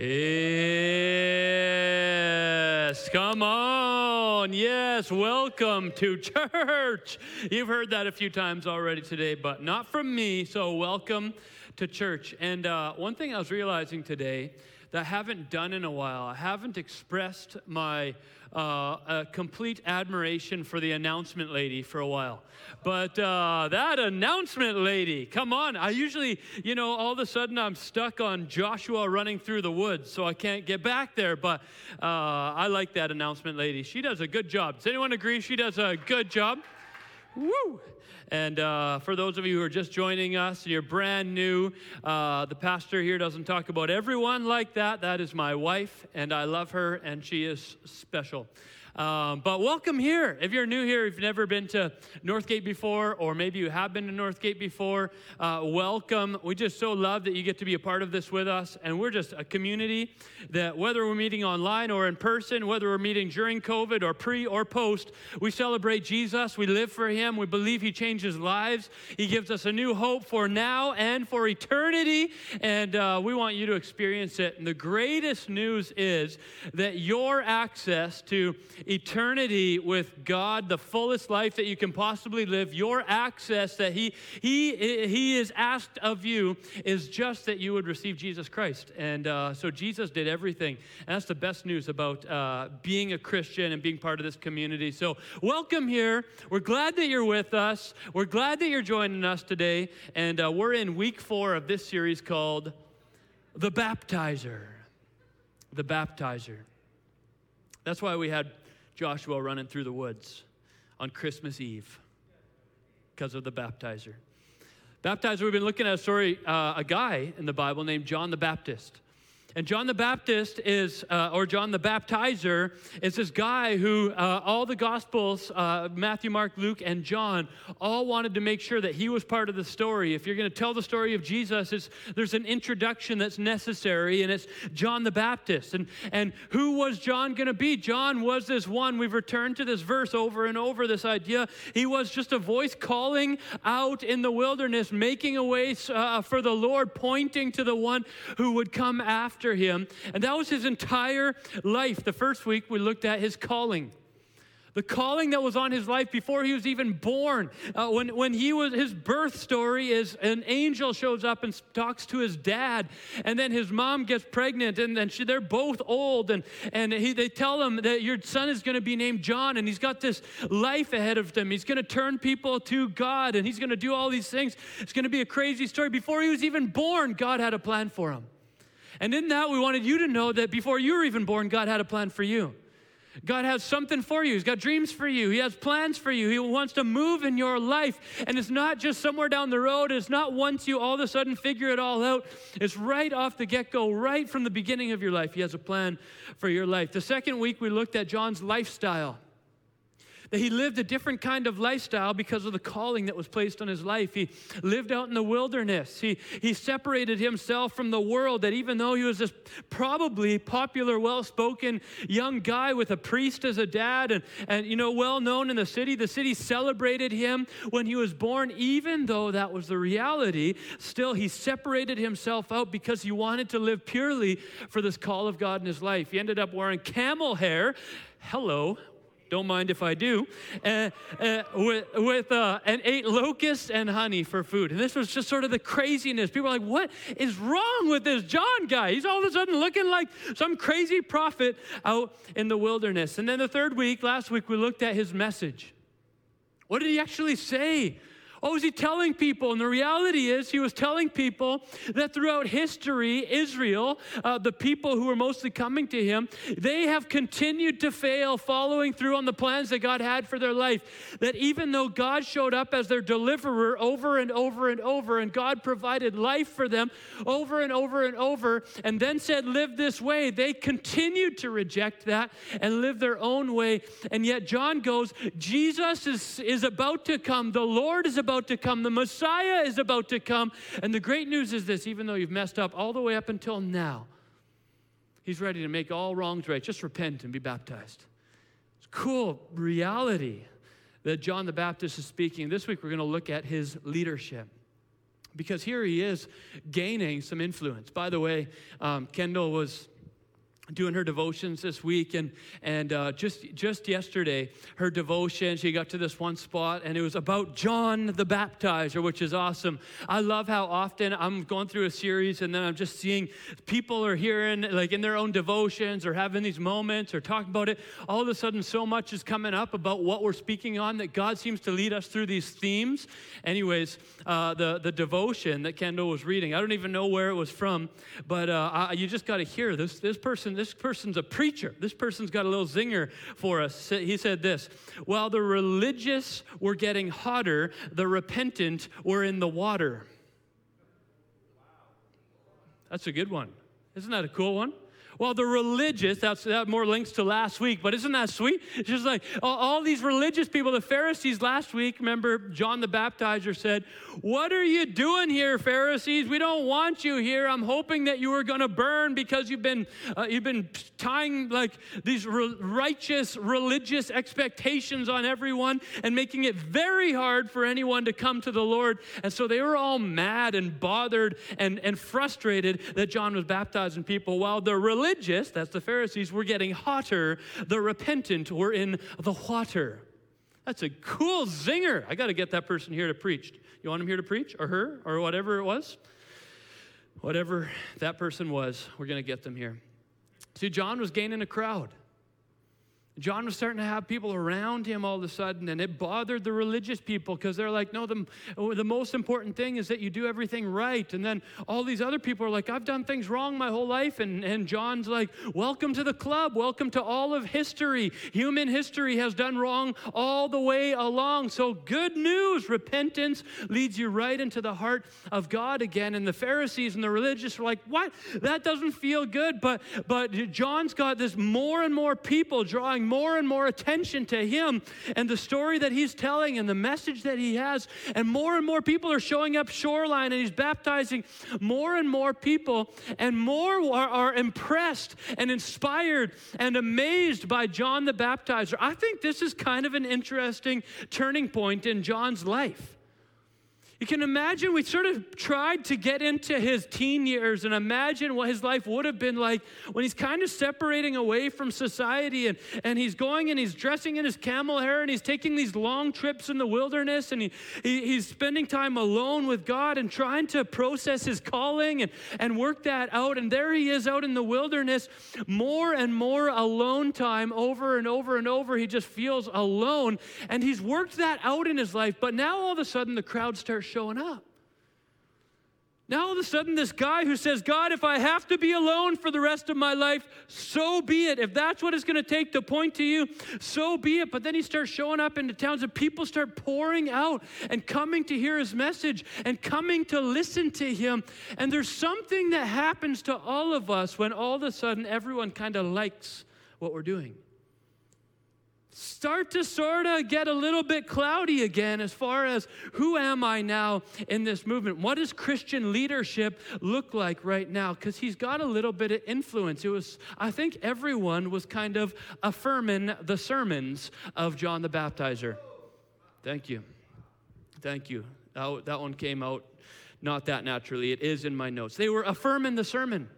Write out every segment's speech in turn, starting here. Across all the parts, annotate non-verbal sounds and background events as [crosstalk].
Yes, come on. Yes, welcome to church. You've heard that a few times already today, but not from me. So, welcome to church. And uh, one thing I was realizing today that I haven't done in a while, I haven't expressed my uh, complete admiration for the announcement lady for a while. But uh, that announcement lady, come on. I usually, you know, all of a sudden I'm stuck on Joshua running through the woods, so I can't get back there. But uh, I like that announcement lady. She does a good job. Does anyone agree she does a good job? Woo! And uh, for those of you who are just joining us, you're brand new. Uh, the pastor here doesn't talk about everyone like that. That is my wife, and I love her, and she is special. Um, but welcome here. If you're new here, if you've never been to Northgate before, or maybe you have been to Northgate before, uh, welcome. We just so love that you get to be a part of this with us. And we're just a community that, whether we're meeting online or in person, whether we're meeting during COVID or pre or post, we celebrate Jesus. We live for Him. We believe He changes lives. He gives us a new hope for now and for eternity. And uh, we want you to experience it. And the greatest news is that your access to eternity with God, the fullest life that you can possibly live, your access that He, he, he is asked of you is just that you would receive Jesus Christ. And uh, so Jesus did everything. And that's the best news about uh, being a Christian and being part of this community. So, welcome here. We're glad that you're with us. We're glad that you're joining us today. And uh, we're in week four of this series called The Baptizer. The Baptizer. That's why we had Joshua running through the woods on Christmas Eve because of the baptizer. Baptizer, we've been looking at a story, uh, a guy in the Bible named John the Baptist. And John the Baptist is, uh, or John the Baptizer, is this guy who uh, all the Gospels, uh, Matthew, Mark, Luke, and John, all wanted to make sure that he was part of the story. If you're going to tell the story of Jesus, there's an introduction that's necessary, and it's John the Baptist. And, and who was John going to be? John was this one. We've returned to this verse over and over, this idea. He was just a voice calling out in the wilderness, making a way uh, for the Lord, pointing to the one who would come after after him. And that was his entire life. The first week we looked at his calling. The calling that was on his life before he was even born. Uh, when, when he was, his birth story is an angel shows up and talks to his dad, and then his mom gets pregnant, and then she, they're both old, and, and he, they tell him that your son is going to be named John, and he's got this life ahead of him. He's going to turn people to God, and he's going to do all these things. It's going to be a crazy story. Before he was even born, God had a plan for him. And in that, we wanted you to know that before you were even born, God had a plan for you. God has something for you. He's got dreams for you. He has plans for you. He wants to move in your life. And it's not just somewhere down the road. It's not once you all of a sudden figure it all out. It's right off the get go, right from the beginning of your life. He has a plan for your life. The second week, we looked at John's lifestyle that he lived a different kind of lifestyle because of the calling that was placed on his life. He lived out in the wilderness. He, he separated himself from the world, that even though he was this probably popular, well spoken young guy with a priest as a dad and, and, you know, well known in the city, the city celebrated him when he was born, even though that was the reality. Still, he separated himself out because he wanted to live purely for this call of God in his life. He ended up wearing camel hair. Hello, don't mind if I do, uh, uh, with, with uh, and ate locusts and honey for food. And this was just sort of the craziness. People are like, what is wrong with this John guy? He's all of a sudden looking like some crazy prophet out in the wilderness. And then the third week, last week, we looked at his message. What did he actually say? What was he telling people? And the reality is, he was telling people that throughout history, Israel, uh, the people who were mostly coming to him, they have continued to fail following through on the plans that God had for their life. That even though God showed up as their deliverer over and over and over, and God provided life for them over and over and over, and then said, Live this way, they continued to reject that and live their own way. And yet, John goes, Jesus is, is about to come, the Lord is about about to come, the Messiah is about to come. And the great news is this even though you've messed up all the way up until now, He's ready to make all wrongs right. Just repent and be baptized. It's cool reality that John the Baptist is speaking. This week we're going to look at his leadership. because here he is gaining some influence. By the way, um, Kendall was doing her devotions this week and and uh, just just yesterday her devotion she got to this one spot and it was about john the baptizer which is awesome. I love how often i'm going through a series and then i'm just seeing people are hearing like in their own devotions or having these moments or talking about it. All of a sudden so much is coming up about what we're speaking on that god seems to lead us through these themes. Anyways uh, the the devotion that kendall was reading i don't even know where it was from but uh, I, you just got to hear this this person this person's a preacher. This person's got a little zinger for us. He said this While the religious were getting hotter, the repentant were in the water. That's a good one. Isn't that a cool one? Well, the religious, that's that more links to last week, but isn't that sweet? It's just like all, all, these religious people, the Pharisees last week, remember John the Baptizer said, What are you doing here, Pharisees? We don't want you here. I'm hoping that you are going to burn because you've been, uh, you've been tying like these re- righteous religious expectations on everyone and making it very hard for anyone to come to the Lord. And so they were all mad and bothered and, and frustrated that John was baptizing people while the religious religious, that's the Pharisees, were getting hotter. The repentant were in the water. That's a cool zinger. I got to get that person here to preach. You want him here to preach, or her, or whatever it was? Whatever that person was, we're going to get them here. See, John was gaining a crowd. John was starting to have people around him all of a sudden, and it bothered the religious people because they're like, no, the, the most important thing is that you do everything right. And then all these other people are like, I've done things wrong my whole life. And, and John's like, welcome to the club. Welcome to all of history. Human history has done wrong all the way along. So, good news. Repentance leads you right into the heart of God again. And the Pharisees and the religious were like, what? That doesn't feel good. But, but John's got this more and more people drawing more and more attention to him and the story that he's telling and the message that he has. And more and more people are showing up shoreline and he's baptizing more and more people. And more are, are impressed and inspired and amazed by John the Baptizer. I think this is kind of an interesting turning point in John's life. You can imagine we sort of tried to get into his teen years and imagine what his life would have been like when he's kind of separating away from society and, and he's going and he's dressing in his camel hair and he's taking these long trips in the wilderness and he, he he's spending time alone with God and trying to process his calling and, and work that out. And there he is out in the wilderness, more and more alone time over and over and over. He just feels alone. And he's worked that out in his life. But now all of a sudden the crowd starts showing up. Now, all of a sudden, this guy who says, God, if I have to be alone for the rest of my life, so be it. If that's what it's going to take to point to you, so be it. But then he starts showing up into towns, and people start pouring out and coming to hear his message and coming to listen to him. And there's something that happens to all of us when all of a sudden everyone kind of likes what we're doing start to sort of get a little bit cloudy again as far as who am I now in this movement? What does Christian leadership look like right now? Because he's got a little bit of influence. It was, I think everyone was kind of affirming the sermons of John the Baptizer. Thank you. Thank you. That, that one came out not that naturally. It is in my notes. They were affirming the sermon.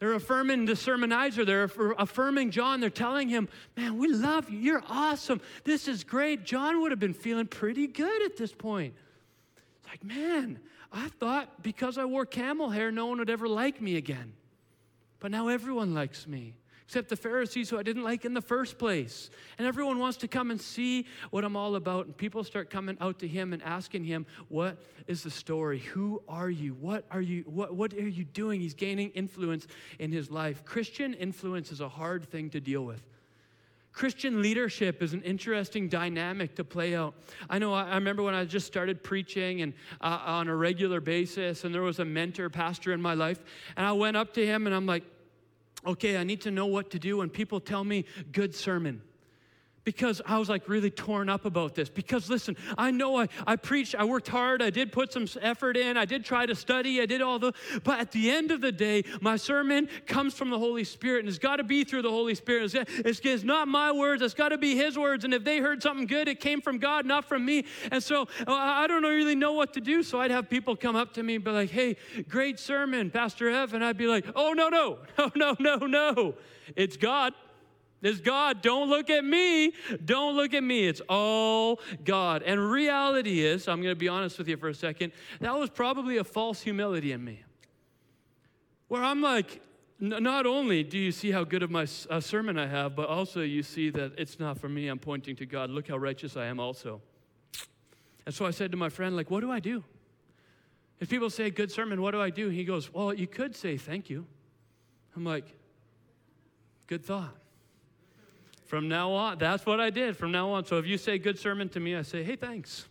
They're affirming the sermonizer. They're affirming John. They're telling him, Man, we love you. You're awesome. This is great. John would have been feeling pretty good at this point. It's like, Man, I thought because I wore camel hair, no one would ever like me again. But now everyone likes me except the Pharisees who I didn't like in the first place. And everyone wants to come and see what I'm all about. And people start coming out to him and asking him, What is the story? Who are you? What are you? What, what are you doing? He's gaining influence in his life. Christian influence is a hard thing to deal with. Christian leadership is an interesting dynamic to play out. I know I remember when I just started preaching and uh, on a regular basis, and there was a mentor pastor in my life, and I went up to him and I'm like, okay, I need to know what to do when people tell me good sermon. Because I was like really torn up about this. Because listen, I know I, I preached, I worked hard, I did put some effort in, I did try to study, I did all the, but at the end of the day, my sermon comes from the Holy Spirit and it's got to be through the Holy Spirit. It's, it's, it's not my words, it's got to be His words. And if they heard something good, it came from God, not from me. And so uh, I don't really know what to do. So I'd have people come up to me and be like, hey, great sermon, Pastor Ev. And I'd be like, oh, no, no, [laughs] no, no, no, no. It's God. It's God. Don't look at me. Don't look at me. It's all God. And reality is, I'm going to be honest with you for a second, that was probably a false humility in me. Where I'm like, not only do you see how good of my sermon I have, but also you see that it's not for me. I'm pointing to God. Look how righteous I am also. And so I said to my friend, like, what do I do? If people say good sermon, what do I do? He goes, well, you could say thank you. I'm like, good thought. From now on, that's what I did from now on. So if you say good sermon to me, I say, hey, thanks.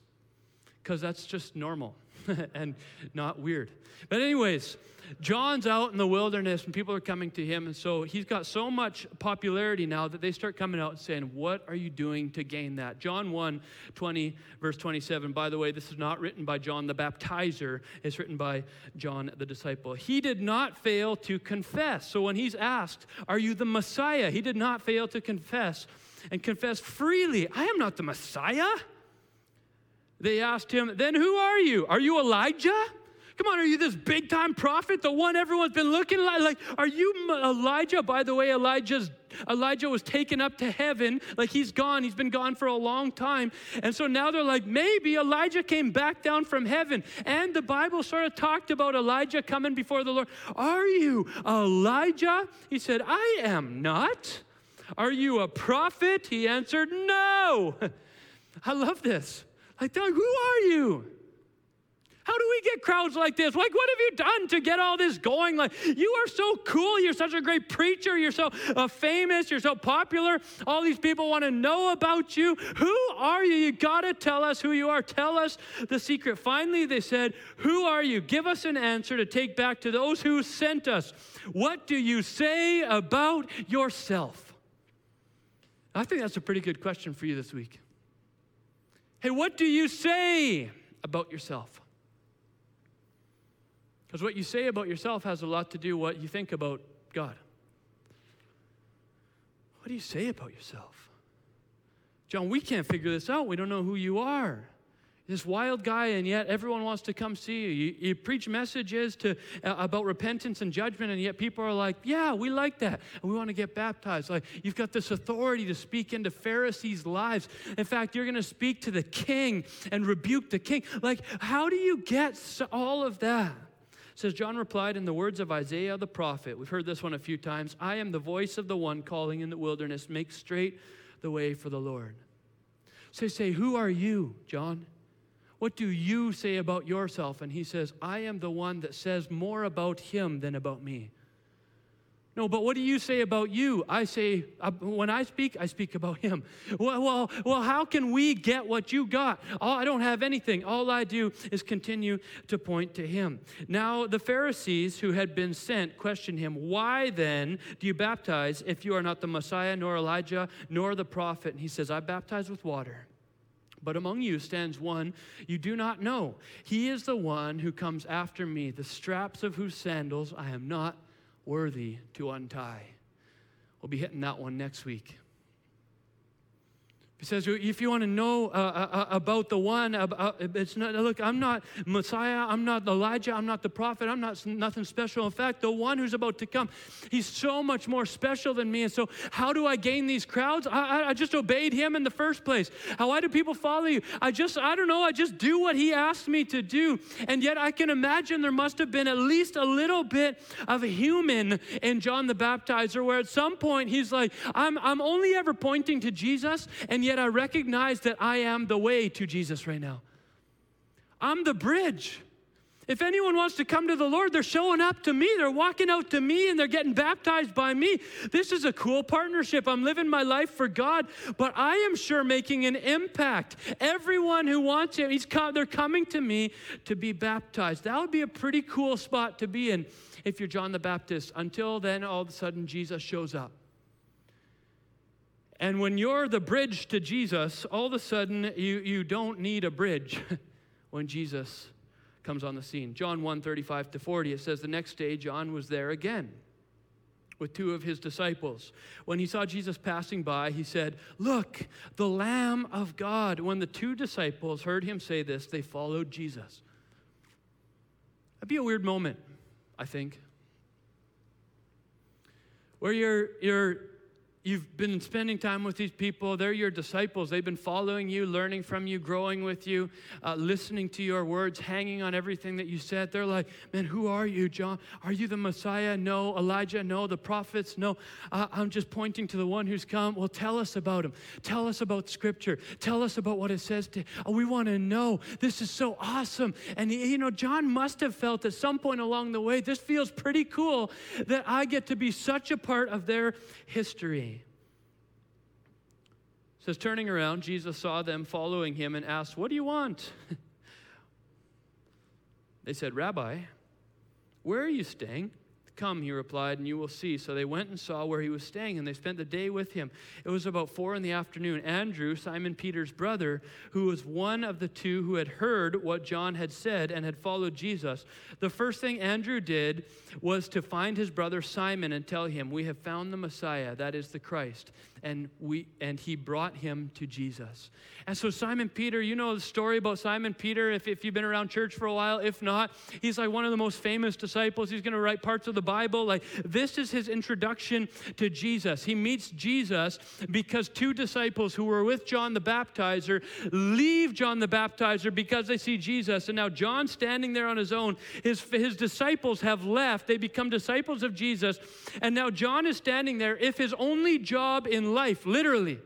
Because that's just normal [laughs] and not weird. But, anyways, John's out in the wilderness and people are coming to him. And so he's got so much popularity now that they start coming out and saying, What are you doing to gain that? John 1 20, verse 27. By the way, this is not written by John the baptizer, it's written by John the disciple. He did not fail to confess. So when he's asked, Are you the Messiah? He did not fail to confess and confess freely, I am not the Messiah. They asked him, Then who are you? Are you Elijah? Come on, are you this big time prophet, the one everyone's been looking like? Like, are you Elijah? By the way, Elijah's Elijah was taken up to heaven. Like he's gone. He's been gone for a long time. And so now they're like, maybe Elijah came back down from heaven. And the Bible sort of talked about Elijah coming before the Lord. Are you Elijah? He said, I am not. Are you a prophet? He answered, No. [laughs] I love this. Like, who are you? How do we get crowds like this? Like, what have you done to get all this going? Like, you are so cool. You're such a great preacher. You're so uh, famous. You're so popular. All these people want to know about you. Who are you? You got to tell us who you are. Tell us the secret. Finally, they said, Who are you? Give us an answer to take back to those who sent us. What do you say about yourself? I think that's a pretty good question for you this week. Hey, what do you say about yourself? Because what you say about yourself has a lot to do with what you think about God. What do you say about yourself? John, we can't figure this out. We don't know who you are. This wild guy, and yet everyone wants to come see you. You, you preach messages to, uh, about repentance and judgment, and yet people are like, Yeah, we like that, and we want to get baptized. Like, you've got this authority to speak into Pharisees' lives. In fact, you're going to speak to the king and rebuke the king. Like, how do you get all of that? says John replied in the words of Isaiah the prophet. We've heard this one a few times. I am the voice of the one calling in the wilderness, make straight the way for the Lord. So say, Who are you, John? What do you say about yourself? And he says, I am the one that says more about him than about me. No, but what do you say about you? I say, uh, when I speak, I speak about him. [laughs] Well, well, well how can we get what you got? Oh, I don't have anything. All I do is continue to point to him. Now, the Pharisees who had been sent questioned him, Why then do you baptize if you are not the Messiah, nor Elijah, nor the prophet? And he says, I baptize with water. But among you stands one you do not know. He is the one who comes after me, the straps of whose sandals I am not worthy to untie. We'll be hitting that one next week. He says, if you want to know uh, uh, uh about the one, uh, it's not, look, I'm not Messiah, I'm not Elijah, I'm not the prophet, I'm not nothing special. In fact, the one who's about to come, he's so much more special than me. And so, how do I gain these crowds? I, I just obeyed him in the first place. How, why do people follow you? I just, I don't know, I just do what he asked me to do. And yet, I can imagine there must have been at least a little bit of human in John the Baptizer, where at some point he's like, I'm, I'm only ever pointing to Jesus, and yet I recognize that I am the way to Jesus right now. I'm the bridge. If anyone wants to come to the Lord, they're showing up to me. They're walking out to me and they're getting baptized by me. This is a cool partnership. I'm living my life for God, but I am sure making an impact. Everyone who wants Him, he's come, they're coming to me to be baptized. That would be a pretty cool spot to be in if you're John the Baptist. Until then, all of a sudden, Jesus shows up. And when you're the bridge to Jesus, all of a sudden you, you don't need a bridge [laughs] when Jesus comes on the scene. John 1 35 to 40, it says, The next day John was there again with two of his disciples. When he saw Jesus passing by, he said, Look, the Lamb of God. When the two disciples heard him say this, they followed Jesus. That'd be a weird moment, I think. Where you're, you're You've been spending time with these people. They're your disciples. They've been following you, learning from you, growing with you, uh, listening to your words, hanging on everything that you said. They're like, Man, who are you, John? Are you the Messiah? No. Elijah? No. The prophets? No. Uh, I'm just pointing to the one who's come. Well, tell us about him. Tell us about Scripture. Tell us about what it says. To, oh, we want to know. This is so awesome. And, you know, John must have felt at some point along the way, this feels pretty cool that I get to be such a part of their history says, turning around, Jesus saw them following him and asked, What do you want? [laughs] they said, Rabbi, where are you staying? Come, he replied, and you will see. So they went and saw where he was staying, and they spent the day with him. It was about four in the afternoon. Andrew, Simon Peter's brother, who was one of the two who had heard what John had said and had followed Jesus, the first thing Andrew did was to find his brother Simon and tell him, We have found the Messiah, that is the Christ and we and he brought him to jesus and so simon peter you know the story about simon peter if, if you've been around church for a while if not he's like one of the most famous disciples he's going to write parts of the bible like this is his introduction to jesus. He meets jesus because two disciples who were with john the baptizer leave john the baptizer because they see jesus. And now john's standing there on his own his, his disciples have left. They become disciples of jesus. And now john is standing there if his only job in life, literally.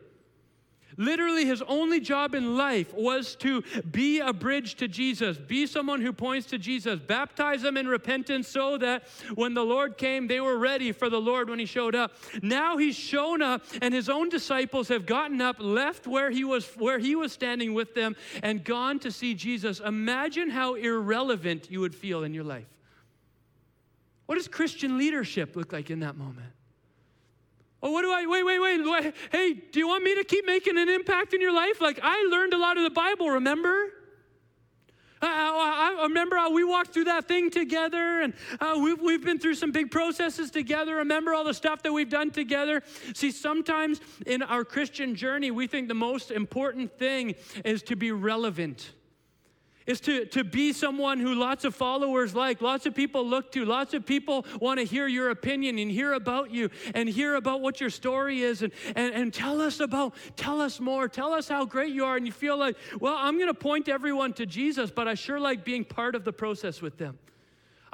Literally, his only job in life was to be a bridge to Jesus, be someone who points to Jesus, baptize them in repentance so that when the Lord came, they were ready for the Lord when he showed up. Now he's shown up, and his own disciples have gotten up, left where he was, where he was standing with them, and gone to see Jesus. Imagine how irrelevant you would feel in your life. What does Christian leadership look like in that moment? Oh, what do I, wait, wait, wait, wait. Hey, do you want me to keep making an impact in your life? Like, I learned a lot of the Bible, remember? I, I, remember how we walked through that thing together, and uh, we've, we've been through some big processes together. Remember all the stuff that we've done together? See, sometimes in our Christian journey, we think the most important thing is to be relevant is to, to be someone who lots of followers like, lots of people look to, lots of people want to hear your opinion and hear about you and hear about what your story is and, and, and tell us about, tell us more, tell us how great you are. And you feel like, well, I'm going to point everyone to Jesus, but I sure like being part of the process with them.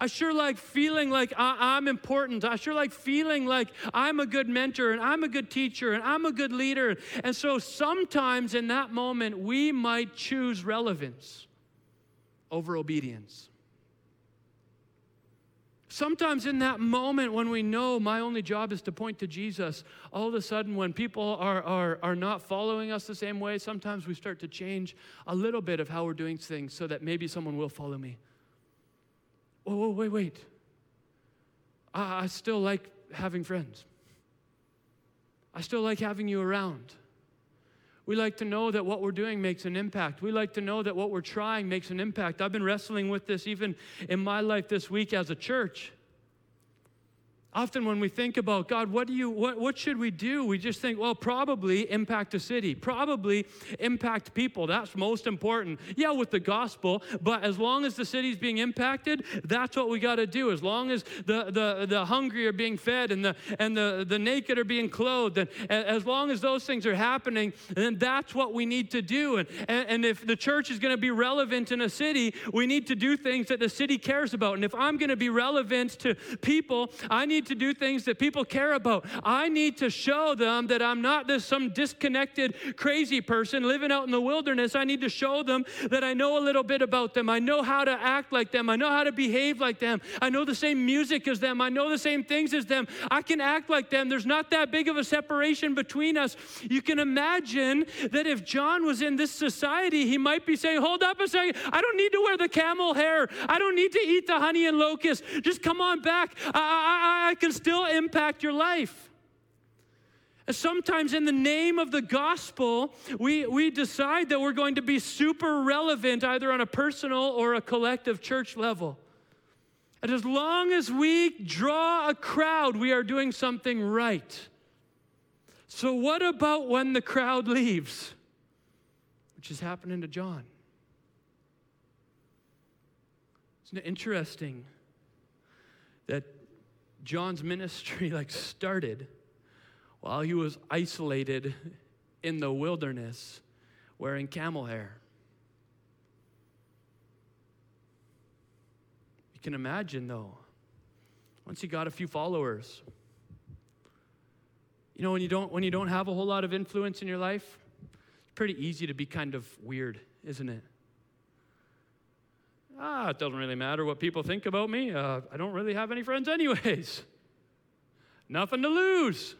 I sure like feeling like I, am important. I sure like feeling like I'm a good mentor and I'm a good teacher and I'm a good leader. And so sometimes in that moment, we might choose relevance over obedience. Sometimes in that moment when we know my only job is to point to Jesus, all of a sudden when people are, are, are not following us the same way, sometimes we start to change a little bit of how we're doing things so that maybe someone will follow me. Oh, wait, wait. I, I still like having friends. I still like having you around. We like to know that what we're doing makes an impact. We like to know that what we're trying makes an impact. I've been wrestling with this even in my life this week as a church. Often when we think about God, what do you what, what should we do? We just think, well, probably impact a city, probably impact people. That's most important. Yeah, with the gospel, but as long as the city's being impacted, that's what we got to do. As long as the, the, the hungry are being fed and the and the, the naked are being clothed, and, and as long as those things are happening, then that's what we need to do. And, and, and if the church is going to be relevant in a city, we need to do things that the city cares about. And if I'm going to be relevant to people, I need need to do things that people care about. I need to show them that I'm not this some disconnected, crazy person living out in the wilderness. I need to show them that I know a little bit about them. I know how to act like them. I know how to behave like them. I know the same music as them. I know the same things as them. I can act like them. There's not that big of a separation between us. You can imagine that if John was in this society, he might be saying, Hold up a second. I don't need to wear the camel hair. I don't need to eat the honey and locust. Just come on back. I, I, I can still impact your life. Sometimes, in the name of the gospel, we, we decide that we're going to be super relevant either on a personal or a collective church level. And as long as we draw a crowd, we are doing something right. So, what about when the crowd leaves? Which is happening to John. Isn't it interesting John's ministry [laughs] like started while he was isolated in the wilderness wearing camel hair? You can imagine though, once he got a few followers, you know, when you don't when you don't have a whole lot of influence in your life, it's pretty easy to be kind of weird, isn't it? Ah, it doesn't really matter what people think about me. Uh, I don't really have any friends, anyways. [laughs] Nothing to lose.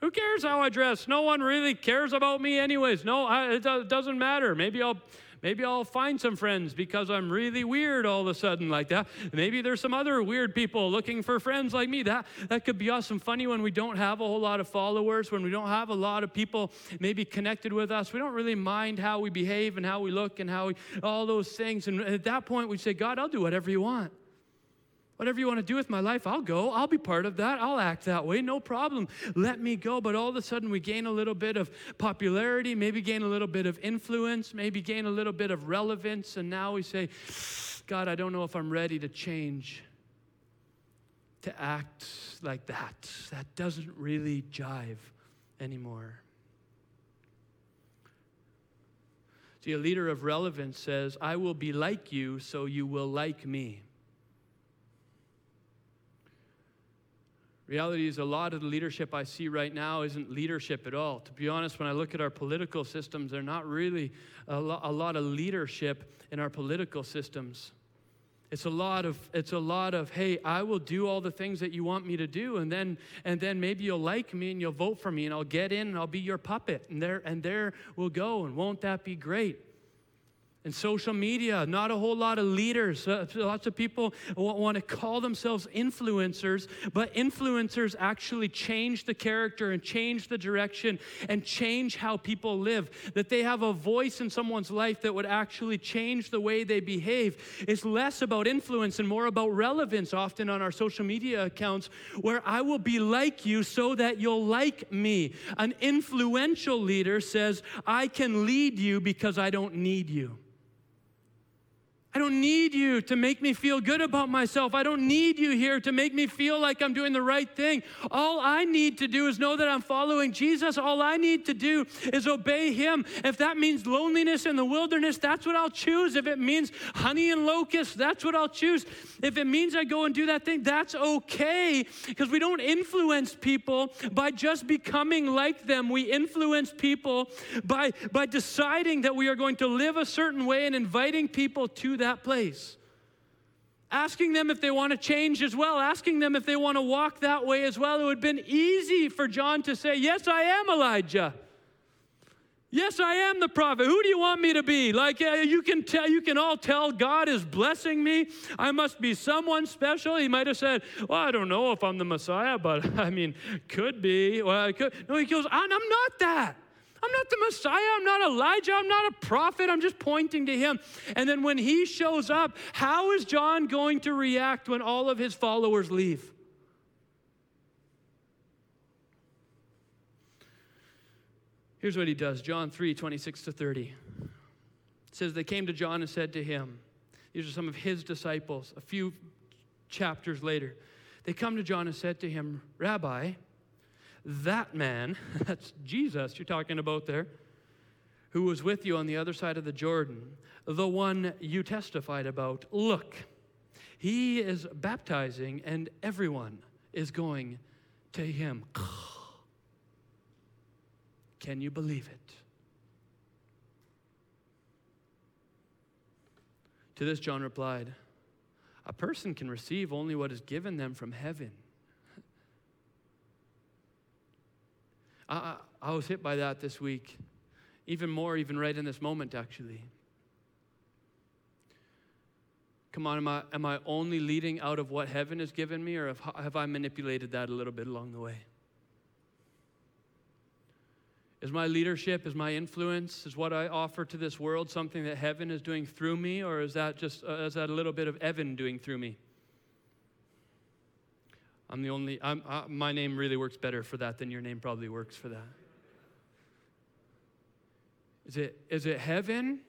Who cares how I dress? No one really cares about me, anyways. No, I, it doesn't matter. Maybe I'll Maybe I'll find some friends because I'm really weird all of a sudden like that. Maybe there's some other weird people looking for friends like me. That, that could be awesome. Funny when we don't have a whole lot of followers, when we don't have a lot of people maybe connected with us, we don't really mind how we behave and how we look and how we, all those things. And at that point, we say, God, I'll do whatever you want. Whatever you want to do with my life, I'll go. I'll be part of that. I'll act that way. No problem. Let me go. But all of a sudden, we gain a little bit of popularity, maybe gain a little bit of influence, maybe gain a little bit of relevance. And now we say, God, I don't know if I'm ready to change, to act like that. That doesn't really jive anymore. See, a leader of relevance says, I will be like you, so you will like me. Reality is, a lot of the leadership I see right now isn't leadership at all. To be honest, when I look at our political systems, they're not really a, lo- a lot of leadership in our political systems. It's a lot of it's a lot of hey, I will do all the things that you want me to do, and then and then maybe you'll like me and you'll vote for me, and I'll get in and I'll be your puppet, and there and there we'll go, and won't that be great? And social media, not a whole lot of leaders. Uh, lots of people want to call themselves influencers, but influencers actually change the character and change the direction and change how people live. That they have a voice in someone's life that would actually change the way they behave. It's less about influence and more about relevance, often on our social media accounts, where I will be like you so that you'll like me. An influential leader says, I can lead you because I don't need you. I don't need you to make me feel good about myself. I don't need you here to make me feel like I'm doing the right thing. All I need to do is know that I'm following Jesus. All I need to do is obey Him. If that means loneliness in the wilderness, that's what I'll choose. If it means honey and locusts, that's what I'll choose. If it means I go and do that thing, that's okay because we don't influence people by just becoming like them. We influence people by, by deciding that we are going to live a certain way and inviting people to that that place. Asking them if they want to change as well, asking them if they want to walk that way as well. It would have been easy for John to say, Yes, I am Elijah. Yes, I am the prophet. Who do you want me to be? Like uh, you can tell, you can all tell God is blessing me. I must be someone special. He might have said, "Well, I don't know if I'm the Messiah, but [laughs] I mean, could be." Well, I could. No, he goes, "I'm not that." I'm not the Messiah. I'm not Elijah. I'm not a prophet. I'm just pointing to him. And then when he shows up, how is John going to react when all of his followers leave? Here's what he does John 3 26 to 30. It says, They came to John and said to him, These are some of his disciples, a few chapters later. They come to John and said to him, Rabbi, that man, [laughs] that's Jesus you're talking about there, who was with you on the other side of the Jordan, the one you testified about, look, he is baptizing and everyone is going to him. [sighs] Can you believe it? To this, John replied, A person can receive only what is given them from heaven. I, I was hit by that this week, even more, even right in this moment, actually. Come on, am I, am I only leading out of what heaven has given me, or have, have I manipulated that a little bit along the way? Is my leadership, is my influence, is what I offer to this world something that heaven is doing through me, or is that just uh, is that a little bit of Evan doing through me? I'm the only. I'm, uh, my name really works better for that than your name probably works for that. Is it is it heaven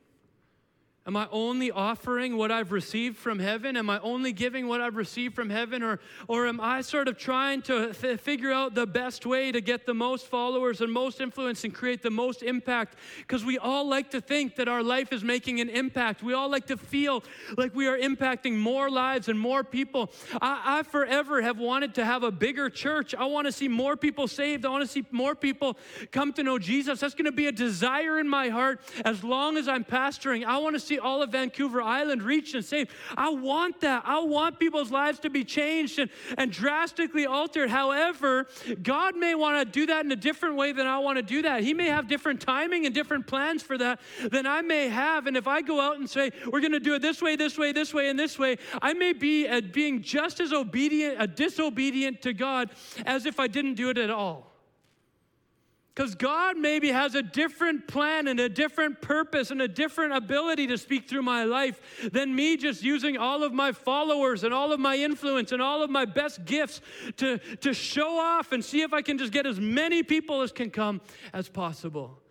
Am I only offering what I've received from heaven? Am I only giving what I've received from heaven? Or, or am I sort of trying to f- figure out the best way to get the most followers and most influence and create the most impact? Because we all like to think that our life is making an impact. We all like to feel like we are impacting more lives and more people. I, I forever have wanted to have a bigger church. I want to see more people saved. I want to see more people come to know Jesus. That's going to be a desire in my heart as long as I'm pastoring. I want to see all of Vancouver Island reached and saved. I want that. I want people's lives to be changed and, and drastically altered. However, God may want to do that in a different way than I want to do that. He may have different timing and different plans for that than I may have. And if I go out and say, we're going to do it this way, this way, this way, and this way, I may be at being just as obedient, a disobedient to God as if I didn't do it at all. Because God maybe has a different plan and a different purpose and a different ability to speak through my life than me just using all of my followers and all of my influence and all of my best gifts to, to show off and see if I can just get as many people as can come as possible.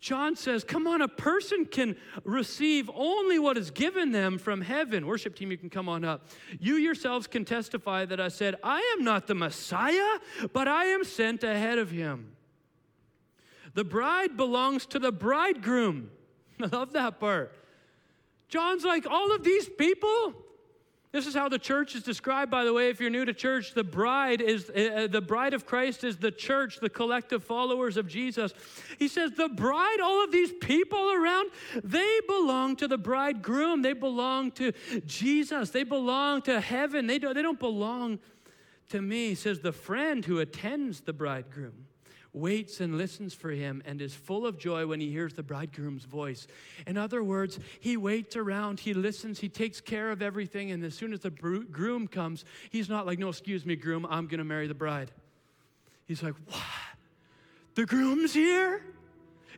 John says, Come on, a person can receive only what is given them from heaven. Worship team, you can come on up. You yourselves can testify that I said, I am not the Messiah, but I am sent ahead of him. The bride belongs to the bridegroom. [laughs] I love that part. John's like, all of these people. This is how the church is described, by the way. If you're new to church, the bride is uh, the bride of Christ is the church, the collective followers of Jesus. He says, the bride, all of these people around, they belong to the bridegroom. They belong to Jesus. They belong to heaven. They don't, they don't belong to me. He says, the friend who attends the bridegroom waits and listens for him and is full of joy when he hears the bridegroom's voice. In other words, he waits around, he listens, he takes care of everything, and as soon as the groom comes, he's not like, No, excuse me, groom, I'm going to marry the bride. He's like, What? The groom's here?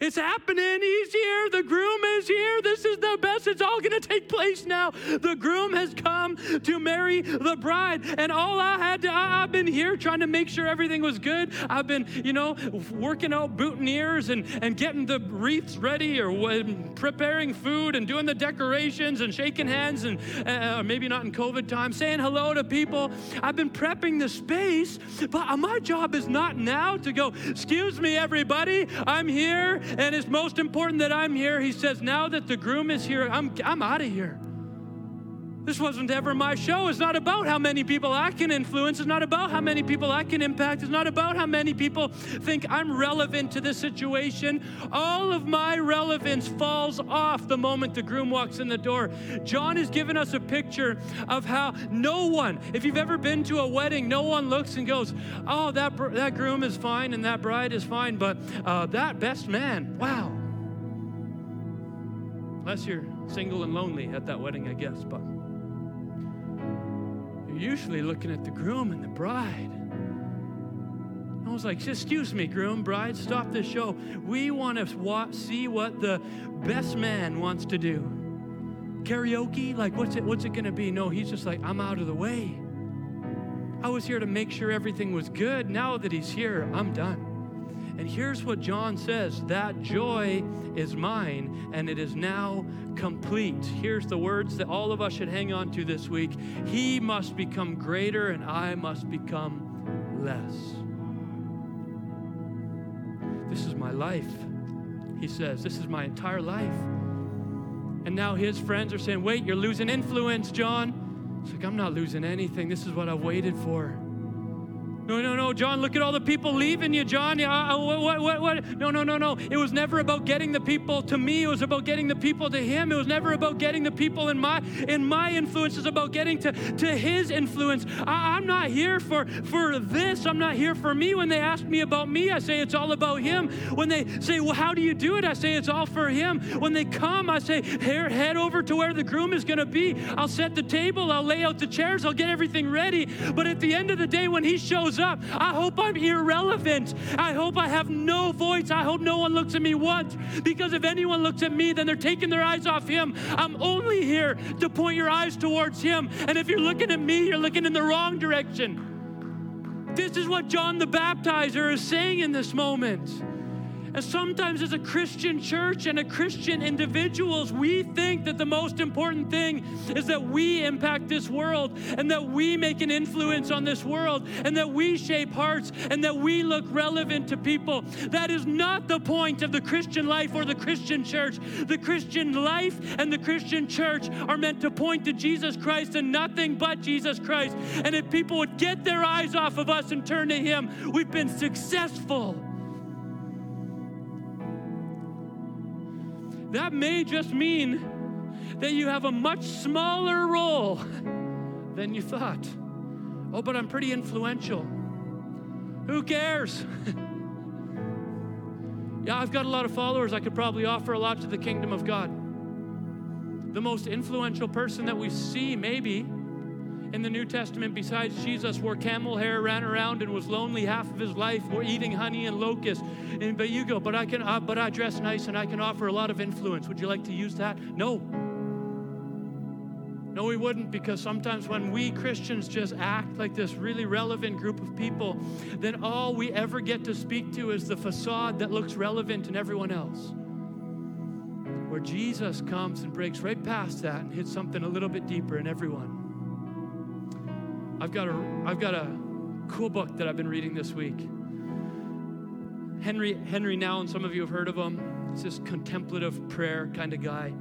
It's happening. He's here. The groom is here. This is the best. It's all going to take place now. The groom has come to marry the bride. And all I had to, I, have been here trying to make sure everything was good. I've been, you know, working out boutonnieres and, and getting the wreaths ready or preparing food and doing the decorations and shaking hands and uh, maybe not in COVID time, saying hello to people. I've been prepping the space, but my job is not now to go, excuse me, everybody, I'm here and it's most important that I'm here. He says, Now that the groom is here, I'm, I'm out of here. This wasn't ever my show. It's not about how many people I can influence. It's not about how many people I can impact. It's not about how many people think I'm relevant to this situation. All of my relevance falls off the moment the groom walks in the door. John has given us a picture of how no one, if you've ever been to a wedding, no one looks and goes, Oh, that, that groom is fine and that bride is fine, but uh, that best man, wow. Unless you're single and lonely at that wedding, I guess, but you're usually looking at the groom and the bride. I was like, excuse me, groom, bride, stop this show. We want to see what the best man wants to do. Karaoke? Like, what's it, what's it going to be? No, he's just like, I'm out of the way. I was here to make sure everything was good. Now that he's here, I'm done. And here's what John says that joy is mine, and it is now complete. Here's the words that all of us should hang on to this week He must become greater, and I must become less. This is my life, he says. This is my entire life. And now his friends are saying, Wait, you're losing influence, John. It's like, I'm not losing anything. This is what I've waited for. No, no, no, John, look at all the people leaving you, John. Uh, what, what, what? No, no, no, no. It was never about getting the people to me. It was about getting the people to him. It was never about getting the people in my in my influence. It's about getting to, to his influence. I, I'm not here for, for this. I'm not here for me. When they ask me about me, I say it's all about him. When they say, well, how do you do it? I say it's all for him. When they come, I say, here, head over to where the groom is going to be. I'll set the table. I'll lay out the chairs. I'll get everything ready. But at the end of the day, when he shows shows up. I hope I'm irrelevant. I hope I have no voice. I hope no one looks at me once. Because if anyone looks at me, then they're taking their eyes off Him. I'm only here to point your eyes towards Him. And if you're looking at me, you're looking in the wrong direction. This is what John the Baptizer is saying in this moment. And sometimes, as a Christian church and a Christian individuals, we think that the most important thing is that we impact this world and that we make an influence on this world and that we shape hearts and that we look relevant to people. That is not the point of the Christian life or the Christian church. The Christian life and the Christian church are meant to point to Jesus Christ and nothing but Jesus Christ. And if people would get their eyes off of us and turn to Him, we've been successful. That may just mean that you have a much smaller role than you thought. Oh, but I'm pretty influential. Who cares? [laughs] yeah, I've got a lot of followers. I could probably offer a lot to the kingdom of God. The most influential person that we see, maybe, in the New Testament besides Jesus wore camel hair, ran around, and was lonely half of his life, were eating honey and locusts. And, but you go, but I can, uh, but I dress nice and I can offer a lot of influence. Would you like to use that? No. No, we wouldn't, because sometimes when we Christians just act like this really relevant group of people, then all we ever get to speak to is the facade that looks relevant in everyone else. Where Jesus comes and breaks right past that and hits something a little bit deeper in everyone. I've got a, I've got a cool book that I've been reading this week. Henri, Henri Nouwen, and some of you have heard of him. He's this contemplative prayer kind of guy.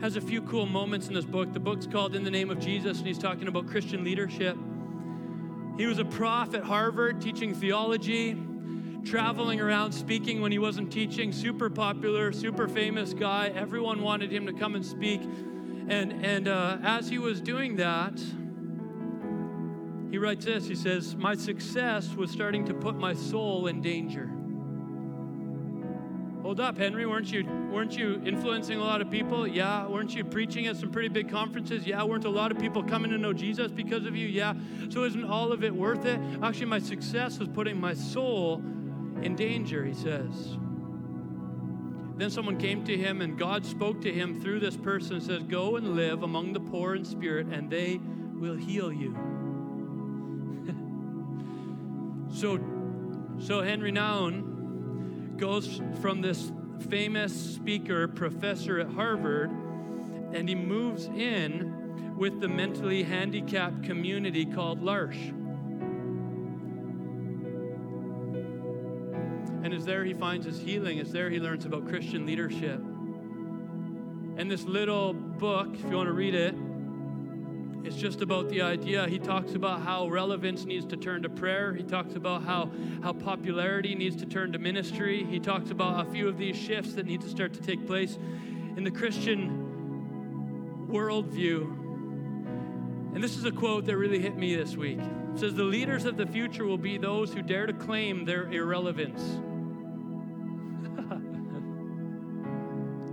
Has a few cool moments in this book. The book's called In the Name of Jesus, and he's talking about Christian leadership. He was a prof at Harvard teaching theology, traveling around speaking when he wasn't teaching, super popular, super famous guy. Everyone wanted him to come and speak. And, and uh, as he was doing that, he writes this He says, My success was starting to put my soul in danger. Hold up, Henri, weren't you, weren't you influencing a lot of people? Yeah. Weren't you preaching at some pretty big conferences? Yeah. Weren't a lot of people coming to know Jesus because of you? Yeah. So isn't all of it worth it? Actually, my success was putting my soul in danger, he says. Then someone came to him, and God spoke to him through this person and says, Go and live among the poor in spirit, and they will heal you. So, so Henri Nouwen goes from this famous speaker, professor at Harvard, and he moves in with the mentally handicapped community called L'Arche. And as there he finds his healing, as there he learns about Christian leadership. And this little book, if you want to read it, it's just about the idea. He talks about how relevance needs to turn to prayer. He talks about how, how popularity needs to turn to ministry. He talks about a few of these shifts that need to start to take place in the Christian worldview. And this is a quote that really hit me this week. It says, The leaders of the future will be those who dare to claim their irrelevance.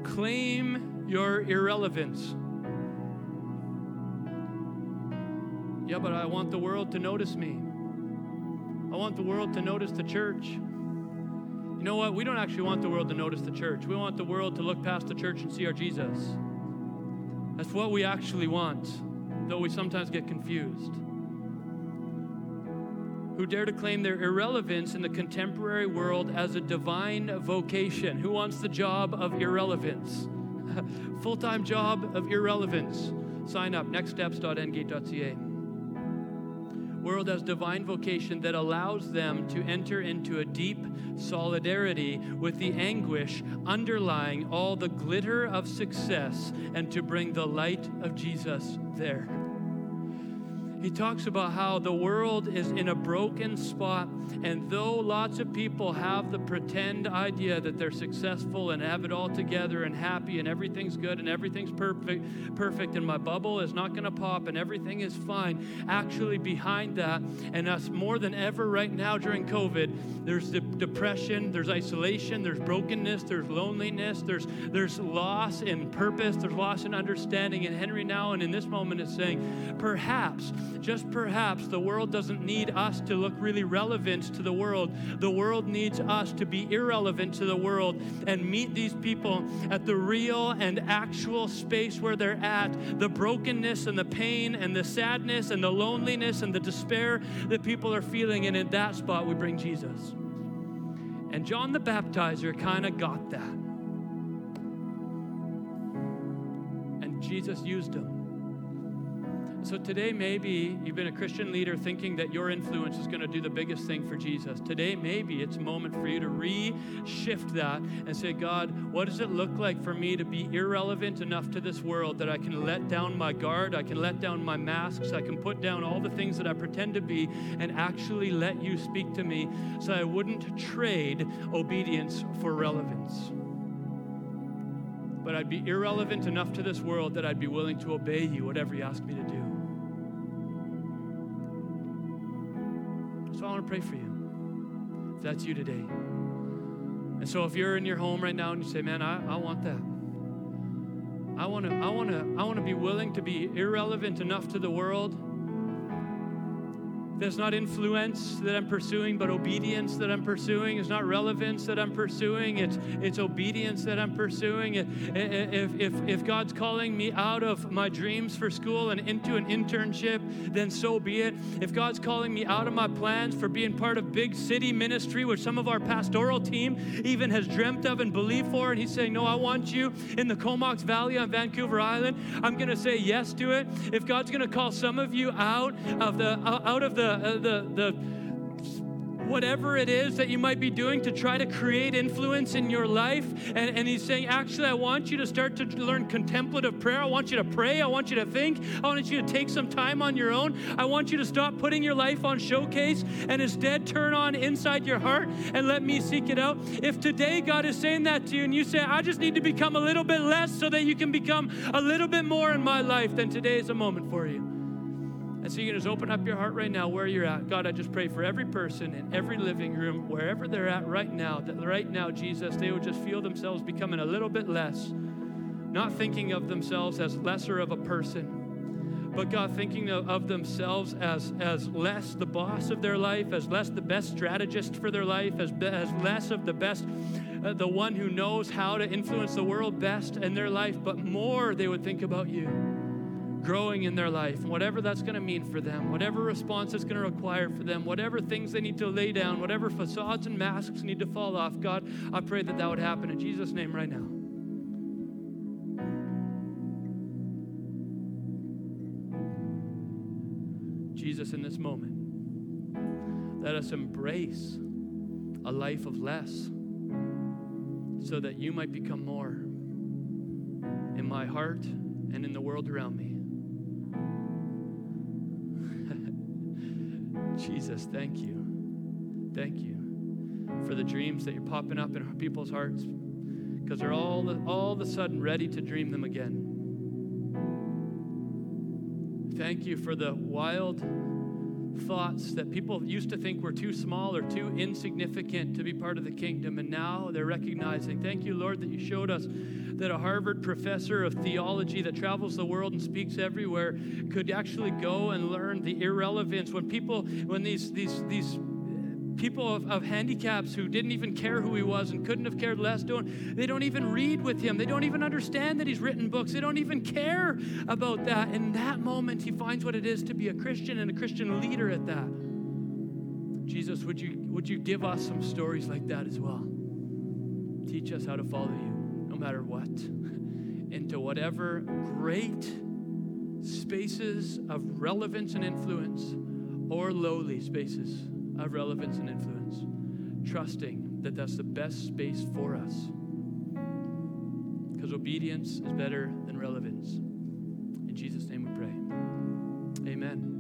[laughs] claim your irrelevance. Yeah, but I want the world to notice me. I want the world to notice the church. You know what? We don't actually want the world to notice the church. We want the world to look past the church and see our Jesus. That's what we actually want, though we sometimes get confused. Who dare to claim their irrelevance in the contemporary world as a divine vocation? Who wants the job of irrelevance? [laughs] Full time job of irrelevance. Sign up, nextsteps.ngate.ca world has divine vocation that allows them to enter into a deep solidarity with the anguish underlying all the glitter of success and to bring the light of Jesus there. He talks about how the world is in a broken spot, and though lots of people have the pretend idea that they're successful and have it all together and happy and everything's good and everything's perfect, perfect, and my bubble is not going to pop and everything is fine, actually behind that, and us more than ever right now during COVID, there's de- depression, there's isolation, there's brokenness, there's loneliness, there's there's loss in purpose, there's loss in understanding. And Henri Nouwen in this moment is saying, perhaps just perhaps the world doesn't need us to look really relevant to the world. The world needs us to be irrelevant to the world and meet these people at the real and actual space where they're at, the brokenness and the pain and the sadness and the loneliness and the despair that people are feeling. And in that spot, we bring Jesus. And John the Baptizer kind of got that. And Jesus used him. So today, maybe you've been a Christian leader thinking that your influence is going to do the biggest thing for Jesus. Today, maybe it's a moment for you to reshift that and say, God, what does it look like for me to be irrelevant enough to this world that I can let down my guard, I can let down my masks, I can put down all the things that I pretend to be, and actually let you speak to me so I wouldn't trade obedience for relevance? but I'd be irrelevant enough to this world that I'd be willing to obey you, whatever you ask me to do. So I want to pray for you, if that's you today. And so if you're in your home right now and you say, man, I, I want that. I want to I want to I want to be willing to be irrelevant enough to the world there's not influence that I'm pursuing, but obedience that I'm pursuing. It's not relevance that I'm pursuing, it's, it's obedience that I'm pursuing. If, if, if God's calling me out of my dreams for school and into an internship, then so be it. If God's calling me out of my plans for being part of big city ministry, which some of our pastoral team even has dreamt of and believed for, and He's saying, No, I want you in the Comox Valley on Vancouver Island, I'm going to say yes to it. If God's going to call some of you out of the, out of the the, the whatever it is that you might be doing to try to create influence in your life. And, and he's saying, actually, I want you to start to learn contemplative prayer. I want you to pray. I want you to think. I want you to take some time on your own. I want you to stop putting your life on showcase and instead turn on inside your heart and let me seek it out. If today God is saying that to you and you say, I just need to become a little bit less so that you can become a little bit more in my life, then today is a moment for you. And so you can just open up your heart right now where you're at. God, I just pray for every person in every living room, wherever they're at right now, that right now, Jesus, they would just feel themselves becoming a little bit less, not thinking of themselves as lesser of a person, but God, thinking of, of themselves as, as less the boss of their life, as less the best strategist for their life, as, as less of the best, uh, the one who knows how to influence the world best in their life, but more they would think about you growing in their life, whatever that's going to mean for them, whatever response it's going to require for them, whatever things they need to lay down, whatever facades and masks need to fall off, God, I pray that that would happen in Jesus' name right now. Jesus, in this moment, let us embrace a life of less so that you might become more in my heart and in the world around me. Jesus, thank you. Thank you for the dreams that you're popping up in people's hearts because they're all, all of a sudden ready to dream them again. Thank you for the wild thoughts that people used to think were too small or too insignificant to be part of the kingdom, and now they're recognizing. Thank you, Lord, that you showed us that a Harvard professor of theology that travels the world and speaks everywhere could actually go and learn the irrelevance when people, when these these these people of, of, handicaps who didn't even care who he was and couldn't have cared less doing they don't even read with him. They don't even understand that he's written books. They don't even care about that. In that moment he finds what it is to be a christian and a christian leader at that. Jesus would you would you give us some stories like that as well? Teach us how to follow you no matter what. [laughs] Into whatever great spaces of relevance and influence or lowly spaces of relevance and influence, trusting that that's the best space for us. Because obedience is better than relevance. In Jesus' name we pray. Amen.